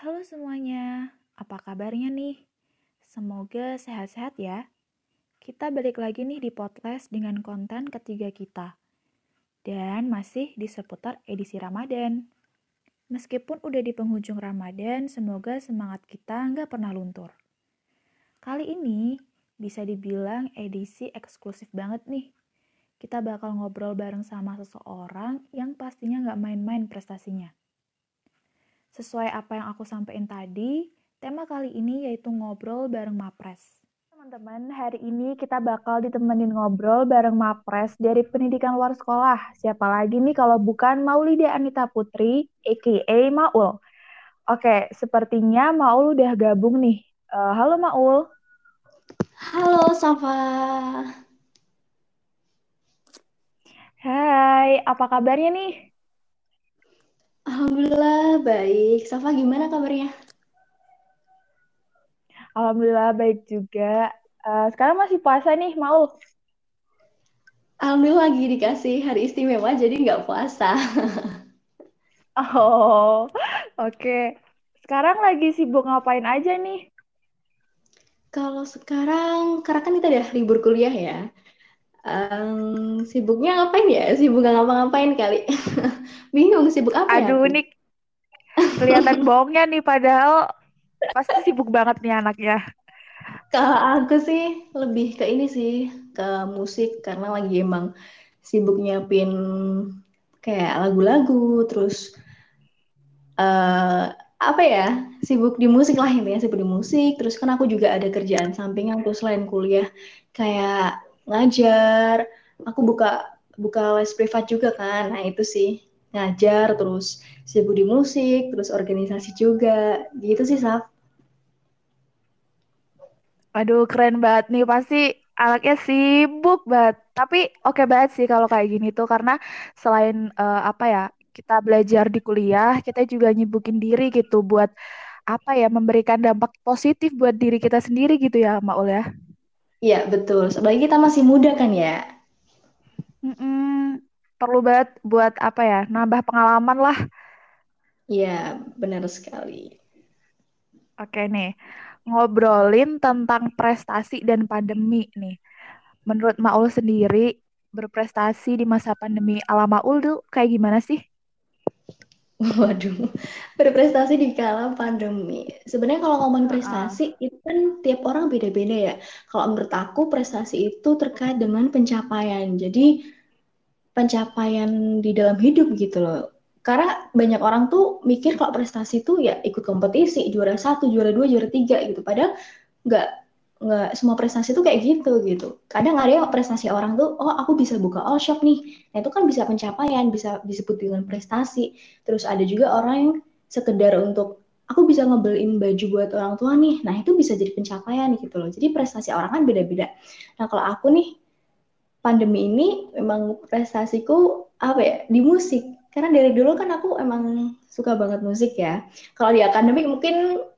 Halo semuanya, apa kabarnya nih? Semoga sehat-sehat ya. Kita balik lagi nih di podcast dengan konten ketiga kita. Dan masih di seputar edisi Ramadan. Meskipun udah di penghujung Ramadan, semoga semangat kita nggak pernah luntur. Kali ini bisa dibilang edisi eksklusif banget nih. Kita bakal ngobrol bareng sama seseorang yang pastinya nggak main-main prestasinya. Sesuai apa yang aku sampaikan tadi, tema kali ini yaitu ngobrol bareng Mapres. Teman-teman, hari ini kita bakal ditemenin ngobrol bareng Mapres dari pendidikan luar sekolah. Siapa lagi nih kalau bukan Maulida Anita Putri, a.k.a. Maul. Oke, sepertinya Maul udah gabung nih. Uh, halo Maul. Halo Safa. Hai, apa kabarnya nih? Alhamdulillah baik. Safa gimana kabarnya? Alhamdulillah baik juga. Uh, sekarang masih puasa nih, Maul? Alhamdulillah lagi dikasih hari istimewa jadi nggak puasa. oh, oke. Okay. Sekarang lagi sibuk ngapain aja nih? Kalau sekarang, karena kan kita udah libur kuliah ya. Um, sibuknya ngapain ya? Sibuk gak ngapa-ngapain kali. Bingung sibuk apa ya? Aduh, nih kelihatan bohongnya nih padahal pasti sibuk banget nih anaknya. Kalau aku sih lebih ke ini sih, ke musik karena lagi emang sibuk nyiapin kayak lagu-lagu, terus uh, apa ya, sibuk di musik lah intinya sibuk di musik. Terus kan aku juga ada kerjaan sampingan tuh selain kuliah, kayak ngajar. Aku buka buka les privat juga kan. Nah itu sih. Ngajar terus sibuk di musik terus organisasi juga. Gitu sih Saf. Aduh keren banget nih. Pasti anaknya sibuk banget. Tapi oke okay banget sih kalau kayak gini tuh. Karena selain uh, apa ya kita belajar di kuliah kita juga nyibukin diri gitu buat apa ya memberikan dampak positif buat diri kita sendiri gitu ya Maul ya Iya, betul. Apalagi kita masih muda kan ya. Mm-mm. Perlu banget buat apa ya, nambah pengalaman lah. Iya, benar sekali. Oke nih, ngobrolin tentang prestasi dan pandemi nih. Menurut Maul sendiri, berprestasi di masa pandemi ala Maul tuh kayak gimana sih? Waduh, berprestasi di kala pandemi. Sebenarnya kalau ngomong prestasi uh. itu kan tiap orang beda-beda ya. Kalau menurut aku prestasi itu terkait dengan pencapaian. Jadi pencapaian di dalam hidup gitu loh. Karena banyak orang tuh mikir kalau prestasi itu ya ikut kompetisi, juara satu, juara dua, juara tiga gitu. Padahal nggak nggak semua prestasi tuh kayak gitu gitu. Kadang ada yang prestasi orang tuh, oh aku bisa buka all shop nih. Nah itu kan bisa pencapaian, bisa disebut dengan prestasi. Terus ada juga orang yang sekedar untuk aku bisa ngebeliin baju buat orang tua nih. Nah itu bisa jadi pencapaian gitu loh. Jadi prestasi orang kan beda-beda. Nah kalau aku nih pandemi ini memang prestasiku apa ya di musik. Karena dari dulu kan aku emang suka banget musik ya. Kalau di akademik mungkin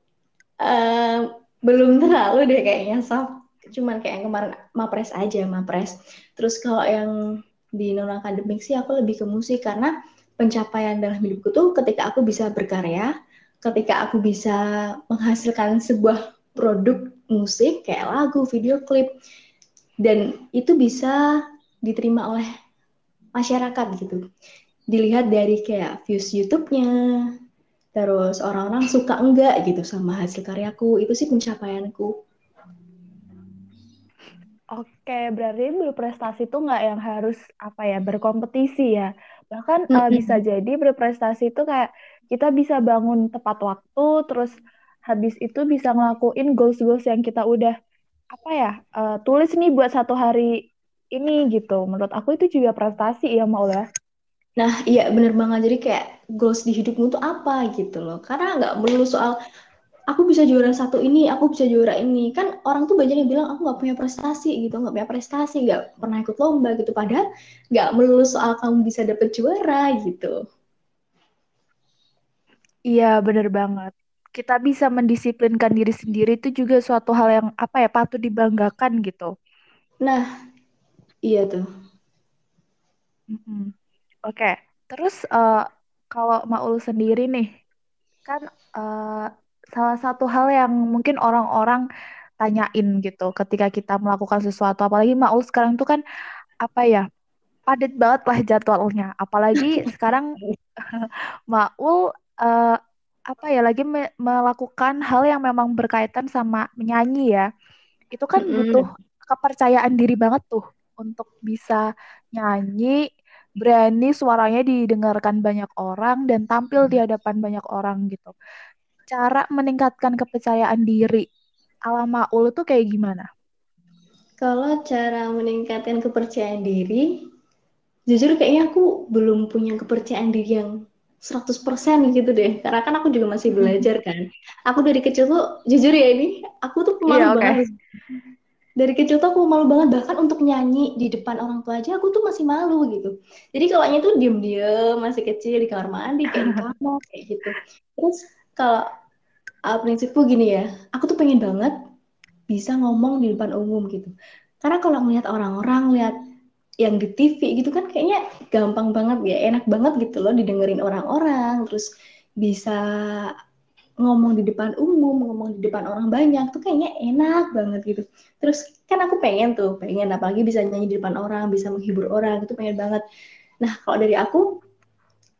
uh, belum terlalu deh kayaknya soft. Cuman kayak yang kemarin mapres aja mapres. Terus kalau yang di non akademik sih aku lebih ke musik. Karena pencapaian dalam hidupku tuh ketika aku bisa berkarya ketika aku bisa menghasilkan sebuah produk musik kayak lagu video klip dan itu bisa diterima oleh masyarakat gitu. Dilihat dari kayak views YouTube-nya terus orang-orang suka enggak gitu sama hasil karyaku itu sih pencapaianku Oke, berarti berprestasi itu nggak yang harus apa ya berkompetisi ya. Bahkan mm -hmm. uh, bisa jadi berprestasi itu kayak kita bisa bangun tepat waktu, terus habis itu bisa ngelakuin goals-goals yang kita udah apa ya uh, tulis nih buat satu hari ini gitu. Menurut aku itu juga prestasi ya mau ya. Nah, iya bener banget. Jadi kayak goals di hidupmu tuh apa gitu loh. Karena nggak melulu soal aku bisa juara satu ini, aku bisa juara ini. Kan orang tuh banyak yang bilang aku nggak punya prestasi gitu, nggak punya prestasi, nggak pernah ikut lomba gitu. Padahal nggak melulu soal kamu bisa dapet juara gitu. Iya, bener banget. Kita bisa mendisiplinkan diri sendiri itu juga suatu hal yang apa ya patut dibanggakan gitu. Nah, iya tuh. Mm -hmm. Oke, terus uh, kalau Maul sendiri nih, kan uh, salah satu hal yang mungkin orang-orang tanyain gitu ketika kita melakukan sesuatu apalagi Maul sekarang tuh kan apa ya padat banget lah jadwalnya. Apalagi sekarang Maul uh, apa ya lagi me melakukan hal yang memang berkaitan sama menyanyi ya. Itu kan butuh kepercayaan diri banget tuh untuk bisa nyanyi berani suaranya didengarkan banyak orang dan tampil di hadapan banyak orang gitu cara meningkatkan kepercayaan diri ala Maul itu kayak gimana? Kalau cara meningkatkan kepercayaan diri, jujur kayaknya aku belum punya kepercayaan diri yang 100% gitu deh. Karena kan aku juga masih belajar kan. Aku dari kecil tuh, jujur ya ini, aku tuh pemalu yeah, okay. banget. Dari kecil tuh aku malu banget, bahkan untuk nyanyi di depan orang tua aja aku tuh masih malu gitu. Jadi kalau nyanyi tuh diem-diem, masih kecil di kamar mandi, kayak di kamar, kayak gitu. Terus kalau uh, prinsipku gini ya, aku tuh pengen banget bisa ngomong di depan umum gitu. Karena kalau ngeliat orang-orang, lihat yang di TV gitu kan kayaknya gampang banget ya, enak banget gitu loh didengerin orang-orang, terus bisa ngomong di depan umum, ngomong di depan orang banyak tuh kayaknya enak banget gitu. Terus kan aku pengen tuh, pengen apalagi bisa nyanyi di depan orang, bisa menghibur orang, itu pengen banget. Nah, kalau dari aku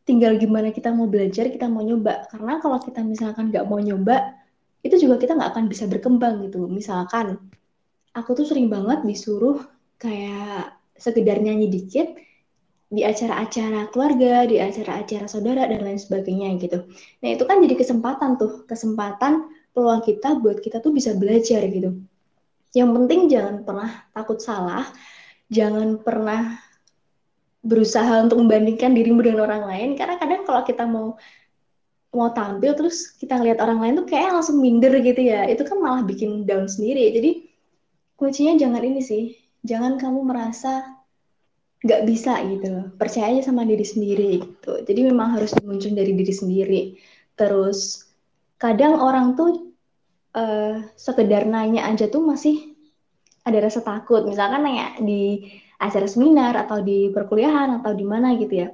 tinggal gimana kita mau belajar, kita mau nyoba. Karena kalau kita misalkan nggak mau nyoba, itu juga kita nggak akan bisa berkembang gitu. Misalkan, aku tuh sering banget disuruh kayak sekedar nyanyi dikit di acara-acara keluarga, di acara-acara saudara dan lain sebagainya gitu. Nah itu kan jadi kesempatan tuh, kesempatan peluang kita buat kita tuh bisa belajar gitu. Yang penting jangan pernah takut salah, jangan pernah berusaha untuk membandingkan dirimu dengan orang lain karena kadang kalau kita mau mau tampil terus kita lihat orang lain tuh kayak langsung minder gitu ya itu kan malah bikin down sendiri jadi kuncinya jangan ini sih jangan kamu merasa nggak bisa gitu loh. Percaya aja sama diri sendiri gitu. Jadi memang harus muncul dari diri sendiri. Terus kadang orang tuh uh, sekedar nanya aja tuh masih ada rasa takut. Misalkan nanya di acara seminar atau di perkuliahan atau di mana gitu ya.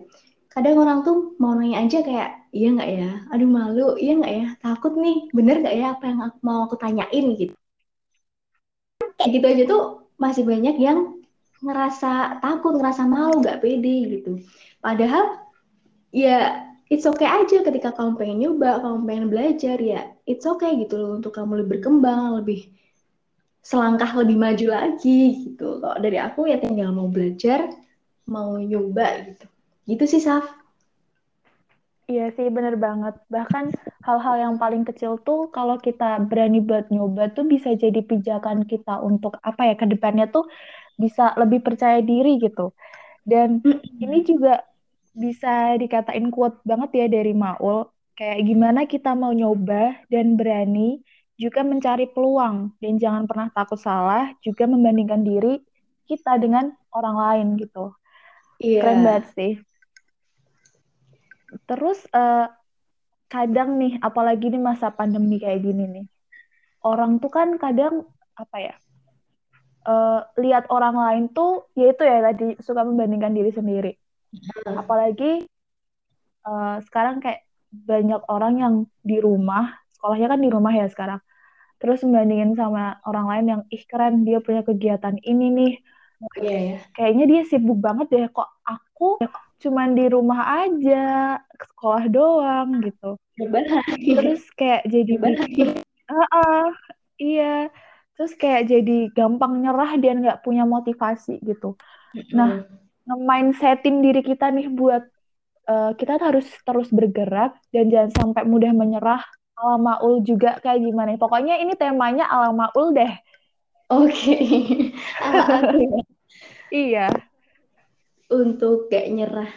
Kadang orang tuh mau nanya aja kayak iya nggak ya? Aduh malu. Iya nggak ya? Takut nih. Bener nggak ya apa yang mau aku tanyain? Gitu. Kayak gitu aja tuh masih banyak yang ngerasa takut ngerasa malu nggak pede gitu padahal ya it's okay aja ketika kamu pengen nyoba kamu pengen belajar ya it's okay gitu loh untuk kamu lebih berkembang lebih selangkah lebih maju lagi gitu. Kalau dari aku ya tinggal mau belajar, mau nyoba gitu. Gitu sih, Saf. Iya sih, bener banget. Bahkan hal-hal yang paling kecil tuh kalau kita berani buat nyoba tuh bisa jadi pijakan kita untuk apa ya, ke depannya tuh bisa lebih percaya diri gitu. Dan ini juga bisa dikatain kuat banget ya dari Maul. Kayak gimana kita mau nyoba dan berani juga mencari peluang dan jangan pernah takut salah, juga membandingkan diri kita dengan orang lain gitu. Iya. Keren banget sih. Terus uh, kadang nih, apalagi di masa pandemi kayak gini nih, orang tuh kan kadang apa ya, uh, lihat orang lain tuh, yaitu ya tadi suka membandingkan diri sendiri. Apalagi uh, sekarang kayak banyak orang yang di rumah, sekolahnya kan di rumah ya sekarang. Terus membandingin sama orang lain yang ih keren dia punya kegiatan ini nih. Oh, iya, iya. kayaknya dia sibuk banget deh kok aku cuman di rumah aja ke sekolah doang gitu. Terus kayak jadi uh -uh, iya terus kayak jadi gampang nyerah dan nggak punya motivasi gitu nah nge-mindsetin diri kita nih buat uh, kita harus terus bergerak dan jangan sampai mudah menyerah ala maul juga kayak gimana? Pokoknya ini temanya ala maul deh. Oke. Okay. iya. Untuk kayak nyerah.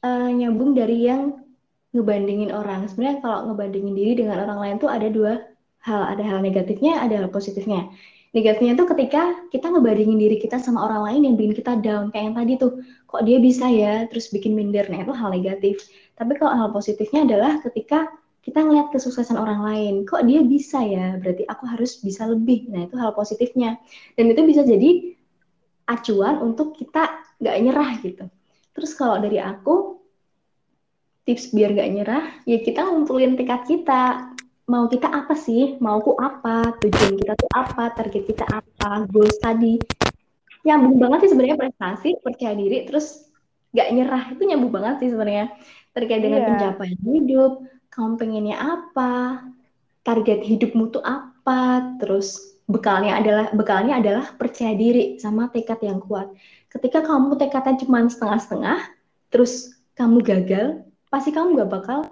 Uh, nyambung dari yang ngebandingin orang. Sebenarnya kalau ngebandingin diri dengan orang lain tuh ada dua hal. Ada hal negatifnya, ada hal positifnya. Negatifnya tuh ketika kita ngebandingin diri kita sama orang lain yang bikin kita down. Kayak yang tadi tuh, kok dia bisa ya, terus bikin minder. Nah itu hal negatif. Tapi kalau hal positifnya adalah ketika kita ngeliat kesuksesan orang lain, kok dia bisa ya, berarti aku harus bisa lebih. Nah, itu hal positifnya. Dan itu bisa jadi acuan untuk kita nggak nyerah gitu. Terus kalau dari aku, tips biar gak nyerah, ya kita ngumpulin tekad kita. Mau kita apa sih? Mauku apa? Tujuan kita tuh apa? Target kita apa? Goals tadi. Nyambung banget sih sebenarnya prestasi, percaya diri, terus gak nyerah. Itu nyambung banget sih sebenarnya. Terkait dengan yeah. pencapaian hidup, kamu pengennya apa? Target hidupmu tuh apa? Terus bekalnya adalah bekalnya adalah percaya diri sama tekad yang kuat. Ketika kamu tekadnya cuma setengah-setengah, terus kamu gagal, pasti kamu gak bakal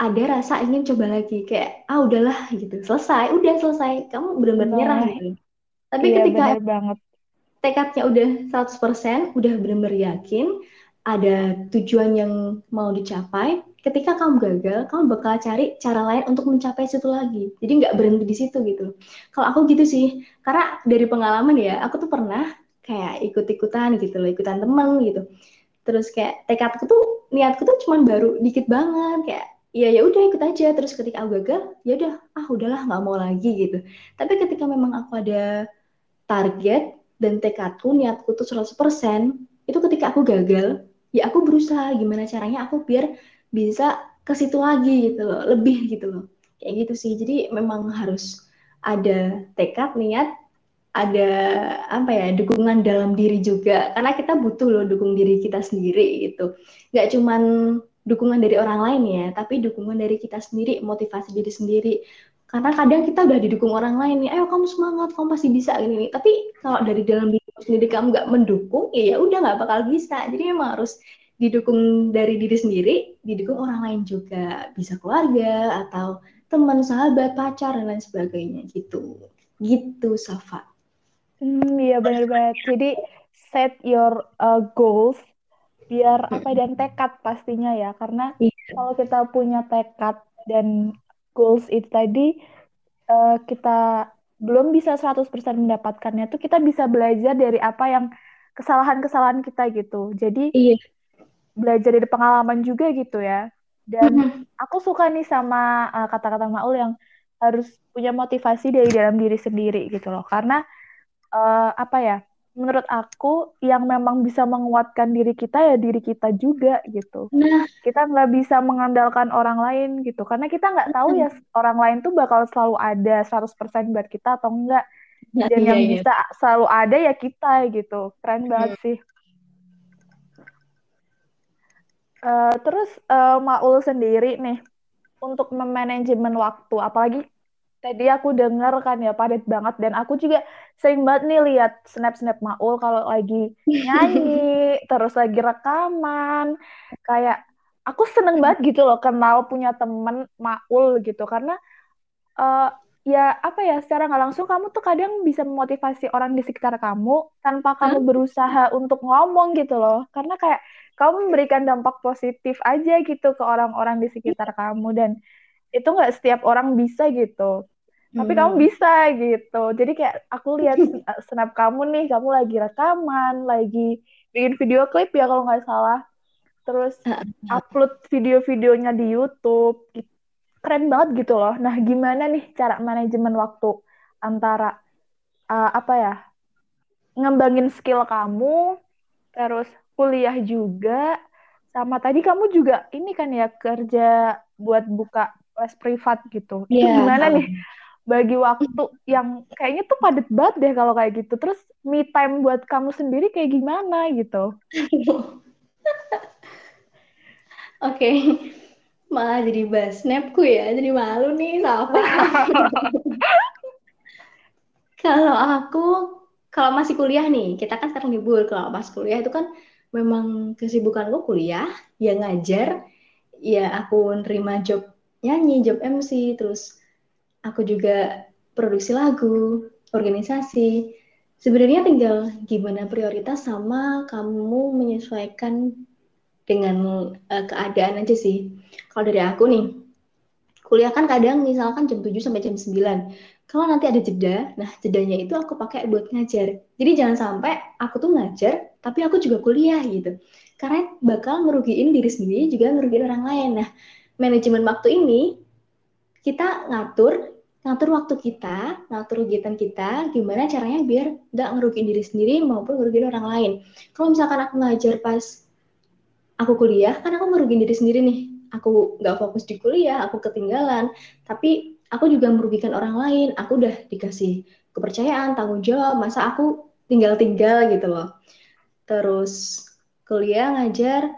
ada rasa ingin coba lagi kayak ah udahlah gitu. Selesai udah selesai. Kamu benar-benar nyerah gitu. Tapi iya, ketika banget. tekadnya udah 100% udah benar-benar yakin ada tujuan yang mau dicapai ketika kamu gagal kamu bakal cari cara lain untuk mencapai situ lagi. Jadi nggak berhenti di situ gitu. Kalau aku gitu sih karena dari pengalaman ya aku tuh pernah kayak ikut-ikutan gitu loh ikutan temen gitu. Terus kayak tekadku tuh niatku tuh cuma baru dikit banget kayak ya ya udah ikut aja. Terus ketika aku gagal ya udah ah udahlah nggak mau lagi gitu. Tapi ketika memang aku ada target dan tekadku niatku tuh 100% itu ketika aku gagal ya aku berusaha gimana caranya aku biar bisa ke situ lagi gitu loh lebih gitu loh. Kayak gitu sih. Jadi memang harus ada tekad niat ada apa ya dukungan dalam diri juga. Karena kita butuh loh dukung diri kita sendiri gitu. Nggak cuman dukungan dari orang lain ya tapi dukungan dari kita sendiri motivasi diri sendiri. Karena kadang kita udah didukung orang lain nih ayo kamu semangat kamu pasti bisa ini nih tapi kalau dari dalam diri sendiri kamu nggak mendukung ya, ya udah nggak bakal bisa. Jadi memang harus didukung dari diri sendiri didukung orang lain juga. Bisa keluarga atau teman sahabat pacar dan lain sebagainya gitu. Gitu Safa. Hmm, iya benar banget. Jadi set your uh, goals biar apa dan tekad pastinya ya karena iya. kalau kita punya tekad dan goals itu tadi uh, kita belum bisa 100% mendapatkannya tuh kita bisa belajar dari apa yang kesalahan-kesalahan kita gitu. Jadi iya. belajar dari pengalaman juga gitu ya. Dan aku suka nih sama uh, kata-kata Maul yang harus punya motivasi dari dalam diri sendiri gitu loh. Karena uh, apa ya menurut aku yang memang bisa menguatkan diri kita ya diri kita juga gitu. Nah, kita nggak bisa mengandalkan orang lain gitu karena kita nggak tahu ya orang lain tuh bakal selalu ada 100% buat kita atau enggak. Nah, Dan iya, yang iya. bisa selalu ada ya kita gitu. Keren banget sih. Uh, terus uh, Maul sendiri nih untuk memanajemen waktu apalagi tadi aku denger kan ya padat banget. Dan aku juga sering banget nih lihat snap-snap Maul kalau lagi nyanyi terus lagi rekaman. Kayak aku seneng banget gitu loh kenal punya temen Maul gitu. Karena uh, ya apa ya secara nggak langsung kamu tuh kadang bisa memotivasi orang di sekitar kamu tanpa kamu berusaha untuk ngomong gitu loh. Karena kayak kamu memberikan dampak positif aja gitu ke orang-orang di sekitar kamu. Dan itu nggak setiap orang bisa gitu tapi hmm. kamu bisa gitu. Jadi kayak aku lihat snap kamu nih kamu lagi rekaman lagi bikin video klip ya kalau nggak salah. Terus upload video-videonya di YouTube keren banget gitu loh. Nah gimana nih cara manajemen waktu antara uh, apa ya ngembangin skill kamu terus kuliah juga sama tadi kamu juga ini kan ya kerja buat buka les privat gitu. Itu yeah. gimana nih bagi waktu yang kayaknya tuh padat banget deh kalau kayak gitu. Terus me time buat kamu sendiri kayak gimana gitu? Oke, okay. malah jadi bahas snapku ya, jadi malu nih apa? kalau aku, kalau masih kuliah nih, kita kan sekarang libur. Kalau pas kuliah itu kan memang kesibukanku kuliah, ya ngajar, ya aku nerima job nyanyi, job MC, terus aku juga produksi lagu, organisasi. Sebenarnya tinggal gimana prioritas sama kamu menyesuaikan dengan uh, keadaan aja sih. Kalau dari aku nih, kuliah kan kadang misalkan jam 7 sampai jam 9. Kalau nanti ada jeda, nah jedanya itu aku pakai buat ngajar. Jadi jangan sampai aku tuh ngajar, tapi aku juga kuliah gitu. Karena bakal ngerugiin diri sendiri, juga ngerugiin orang lain. Nah, manajemen waktu ini kita ngatur ngatur waktu kita, ngatur kegiatan kita, gimana caranya biar nggak ngerugiin diri sendiri maupun ngerugiin orang lain. Kalau misalkan aku ngajar pas aku kuliah, kan aku ngerugiin diri sendiri nih. aku nggak fokus di kuliah, aku ketinggalan, tapi aku juga merugikan orang lain. Aku udah dikasih kepercayaan, tanggung jawab, masa aku tinggal-tinggal gitu loh. Terus kuliah ngajar,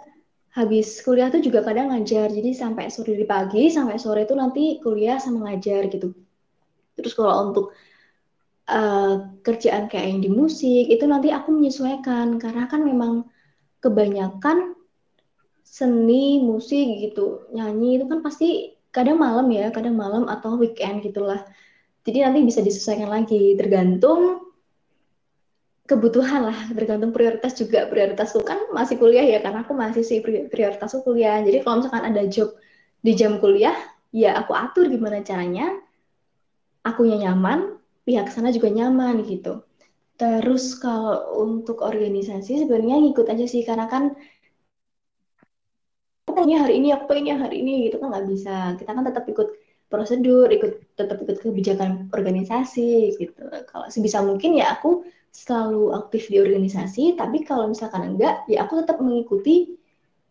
habis kuliah tuh juga kadang ngajar, jadi sampai sore di pagi, sampai sore itu nanti kuliah sama ngajar gitu. Terus kalau untuk uh, kerjaan kayak yang di musik, itu nanti aku menyesuaikan, karena kan memang kebanyakan seni musik gitu nyanyi itu kan pasti kadang malam ya kadang malam atau weekend gitulah. Jadi nanti bisa disesuaikan lagi. Tergantung kebutuhan lah tergantung prioritas juga. Prioritasku kan masih kuliah ya karena aku masih sih prioritasku kuliah. Jadi kalau misalkan ada job di jam kuliah ya aku atur gimana caranya akunya nyaman pihak sana juga nyaman gitu. Terus kalau untuk organisasi sebenarnya ngikut aja sih karena kan pengennya hari ini aku pengennya hari ini gitu kan nggak bisa. Kita kan tetap ikut prosedur ikut tetap ikut kebijakan organisasi gitu. Kalau sebisa mungkin ya aku selalu aktif di organisasi tapi kalau misalkan enggak ya aku tetap mengikuti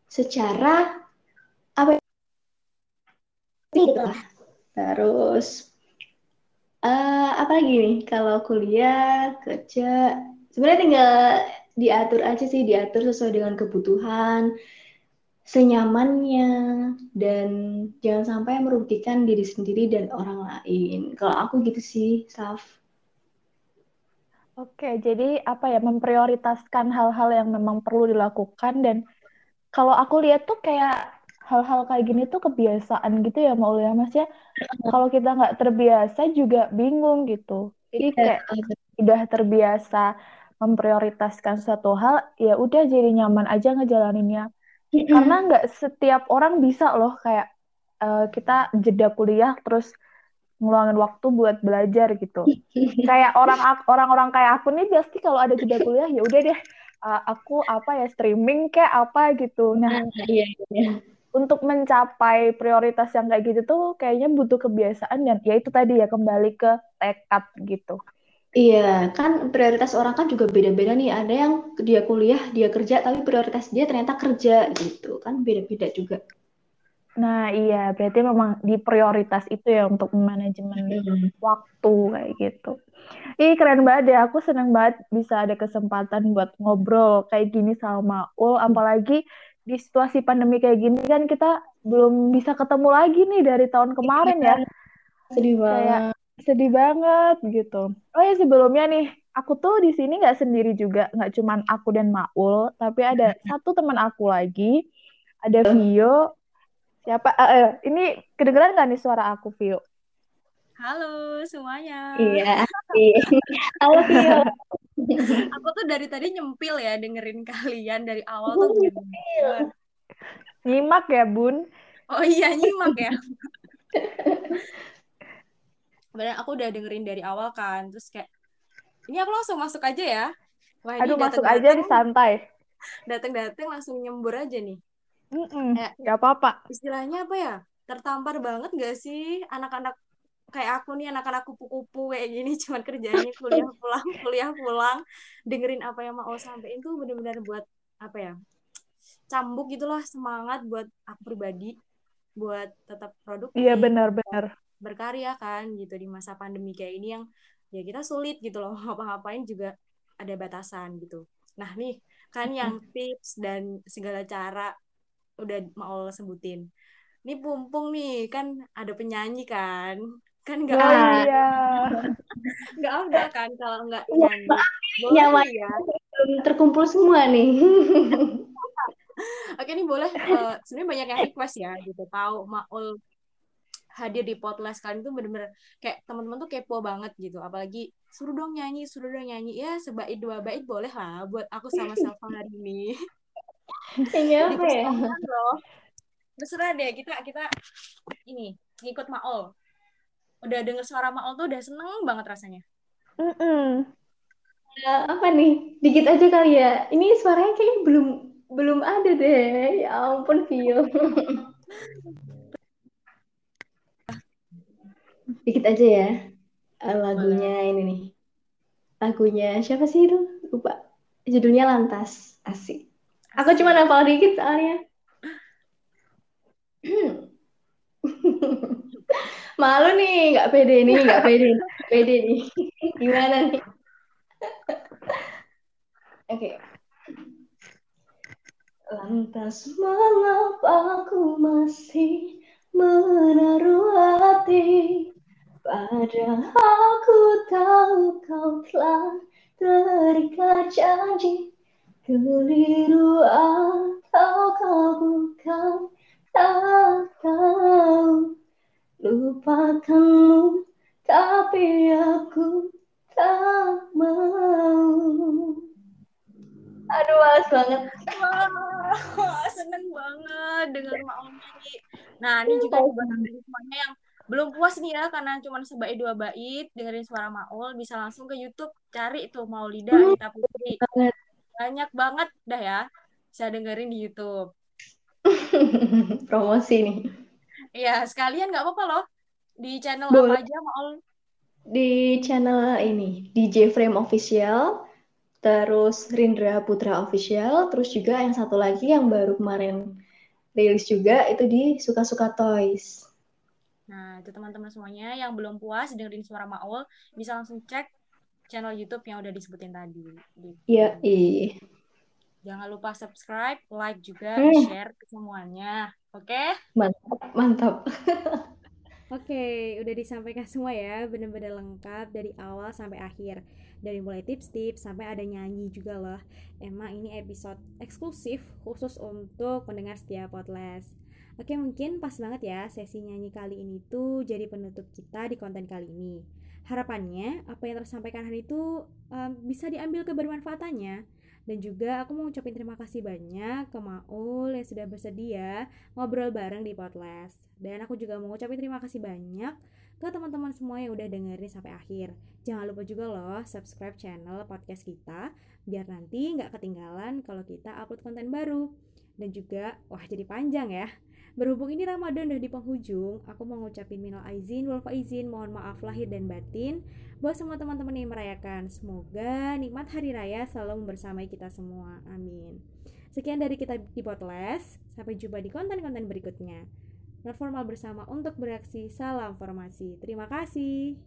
secara apa gitu lah terus uh, apa lagi nih kalau kuliah kerja sebenarnya tinggal diatur aja sih diatur sesuai dengan kebutuhan senyamannya dan jangan sampai merugikan diri sendiri dan orang lain. Kalau aku gitu sih, Saf. Oke, jadi apa ya memprioritaskan hal-hal yang memang perlu dilakukan dan kalau aku lihat tuh kayak hal-hal kayak gini tuh kebiasaan gitu ya mau ya Mas ya. Kalau kita nggak terbiasa juga bingung gitu. Jadi iya, kayak udah terbiasa memprioritaskan suatu hal, ya udah jadi nyaman aja ngejalaninnya karena nggak setiap orang bisa loh kayak uh, kita jeda kuliah terus ngeluangin waktu buat belajar gitu kayak orang orang-orang kayak aku nih pasti kalau ada jeda kuliah ya udah deh uh, aku apa ya streaming kayak apa gitu nah ah, iya, iya. untuk mencapai prioritas yang kayak gitu tuh kayaknya butuh kebiasaan dan ya itu tadi ya kembali ke tekad gitu Iya, kan prioritas orang kan juga beda-beda nih. Ada yang dia kuliah, dia kerja, tapi prioritas dia ternyata kerja gitu. Kan beda-beda juga. Nah, iya, berarti memang di prioritas itu ya untuk manajemen hmm. waktu kayak gitu. Ih, keren banget ya. Aku seneng banget bisa ada kesempatan buat ngobrol kayak gini sama Ul. Apalagi di situasi pandemi kayak gini kan kita belum bisa ketemu lagi nih dari tahun kemarin ya. Sedih banget. Kayak sedih banget gitu. Oh ya sebelumnya nih, aku tuh di sini nggak sendiri juga, nggak cuman aku dan Maul, tapi ada satu teman aku lagi, ada Vio. Siapa? Uh, uh, ini kedengeran nggak nih suara aku, Vio? Halo semuanya. Iya. Halo Vio. aku tuh dari tadi nyempil ya dengerin kalian dari awal tuh nyempil. Nyimak ya, Bun. Oh iya, nyimak ya sebenarnya aku udah dengerin dari awal kan terus kayak ini aku langsung masuk aja ya Wah, aduh masuk aja di santai dateng-dateng langsung nyembur aja nih mm -mm, gak apa-apa. istilahnya apa ya tertampar banget gak sih anak-anak kayak aku nih anak-anak kupu-kupu kayak gini cuman kerjanya kuliah pulang kuliah pulang dengerin apa yang mau sampein tuh bener-bener buat apa ya cambuk gitulah semangat buat aku pribadi buat tetap produktif iya benar-benar. berkarya kan gitu di masa pandemi kayak ini yang ya kita sulit gitu loh ngapa-ngapain juga ada batasan gitu. Nah nih kan yang tips dan segala cara udah mau sebutin. Ini pumpung nih kan ada penyanyi kan? Kan nggak oh, iya. nggak ada kan kalau nggak nyanyi. Boleh Nyawa ya. terkumpul semua nih. Oke nih boleh uh, sebenarnya banyak yang request ya gitu. Tahu Maul hadir di podcast kalian itu bener-bener kayak teman-teman tuh kepo banget gitu. Apalagi suruh dong nyanyi suruh dong nyanyi. Ya sebait dua bait boleh lah buat aku sama Salva hari ini iya apa ya? Loh. Terserah deh kita kita ini ngikut Maol udah denger suara Maol tuh udah seneng banget rasanya. Mm -mm. Apa nih? Dikit aja kali ya. Ini suaranya kayaknya belum belum ada deh. Ya ampun Vio. Dikit aja ya eh, lagunya ini nih. Lagunya siapa sih itu? Lupa. Judulnya lantas. Asik aku cuma hafal dikit soalnya Malu nih, nggak pede nih, nggak pede, nggak pede nih. Gimana nih? Oke. Lantas mengapa aku masih menaruh hati Padahal aku tahu kau telah terikat janji Keliru atau kau bukan tak tahu Lupakanmu tapi aku tak mau Aduh, males banget. Wah, seneng banget dengan Maul nyanyi. Nah, ini juga buat semuanya yang belum puas nih ya karena cuma sebaik dua bait dengerin suara Maul bisa langsung ke YouTube cari tuh Maulida Anita Putri. banget. Banyak banget dah ya. Bisa dengerin di YouTube. Promosi nih. Iya, sekalian nggak apa-apa loh. Di channel Boleh. apa aja Maul? Di channel ini, DJ Frame Official, terus Rindra Putra Official, terus juga yang satu lagi yang baru kemarin rilis juga itu di Suka-Suka Toys. Nah, itu teman-teman semuanya yang belum puas dengerin suara Maul bisa langsung cek channel YouTube yang udah disebutin tadi. Gitu. Iya, ih. Jangan lupa subscribe, like juga, Hmm. share ke semuanya. Oke? Mantap, mantap. Oke, udah disampaikan semua ya, bener-bener lengkap dari awal sampai akhir. Dari mulai tips-tips sampai ada nyanyi juga loh. Emang ini episode eksklusif khusus untuk pendengar setia Potles. Oke, mungkin pas banget ya sesi nyanyi kali ini tuh jadi penutup kita di konten kali ini. Harapannya apa yang tersampaikan hari itu um, bisa diambil kebermanfaatannya. Dan juga aku mau ucapin terima kasih banyak ke Maul yang sudah bersedia ngobrol bareng di Potles. Dan aku juga mau ngucapin terima kasih banyak ke teman-teman semua yang udah dengerin sampai akhir. Jangan lupa juga loh subscribe channel podcast kita biar nanti nggak ketinggalan kalau kita upload konten baru. Dan juga, wah jadi panjang ya. Berhubung ini Ramadan udah di penghujung, aku mau ngucapin minal aizin, wal faizin, mohon maaf lahir dan batin buat semua teman-teman yang merayakan. Semoga nikmat hari raya selalu membersamai kita semua. Amin. Sekian dari kita di Potles. Sampai jumpa di konten-konten berikutnya. Not formal bersama untuk beraksi. Salam formasi. Terima kasih.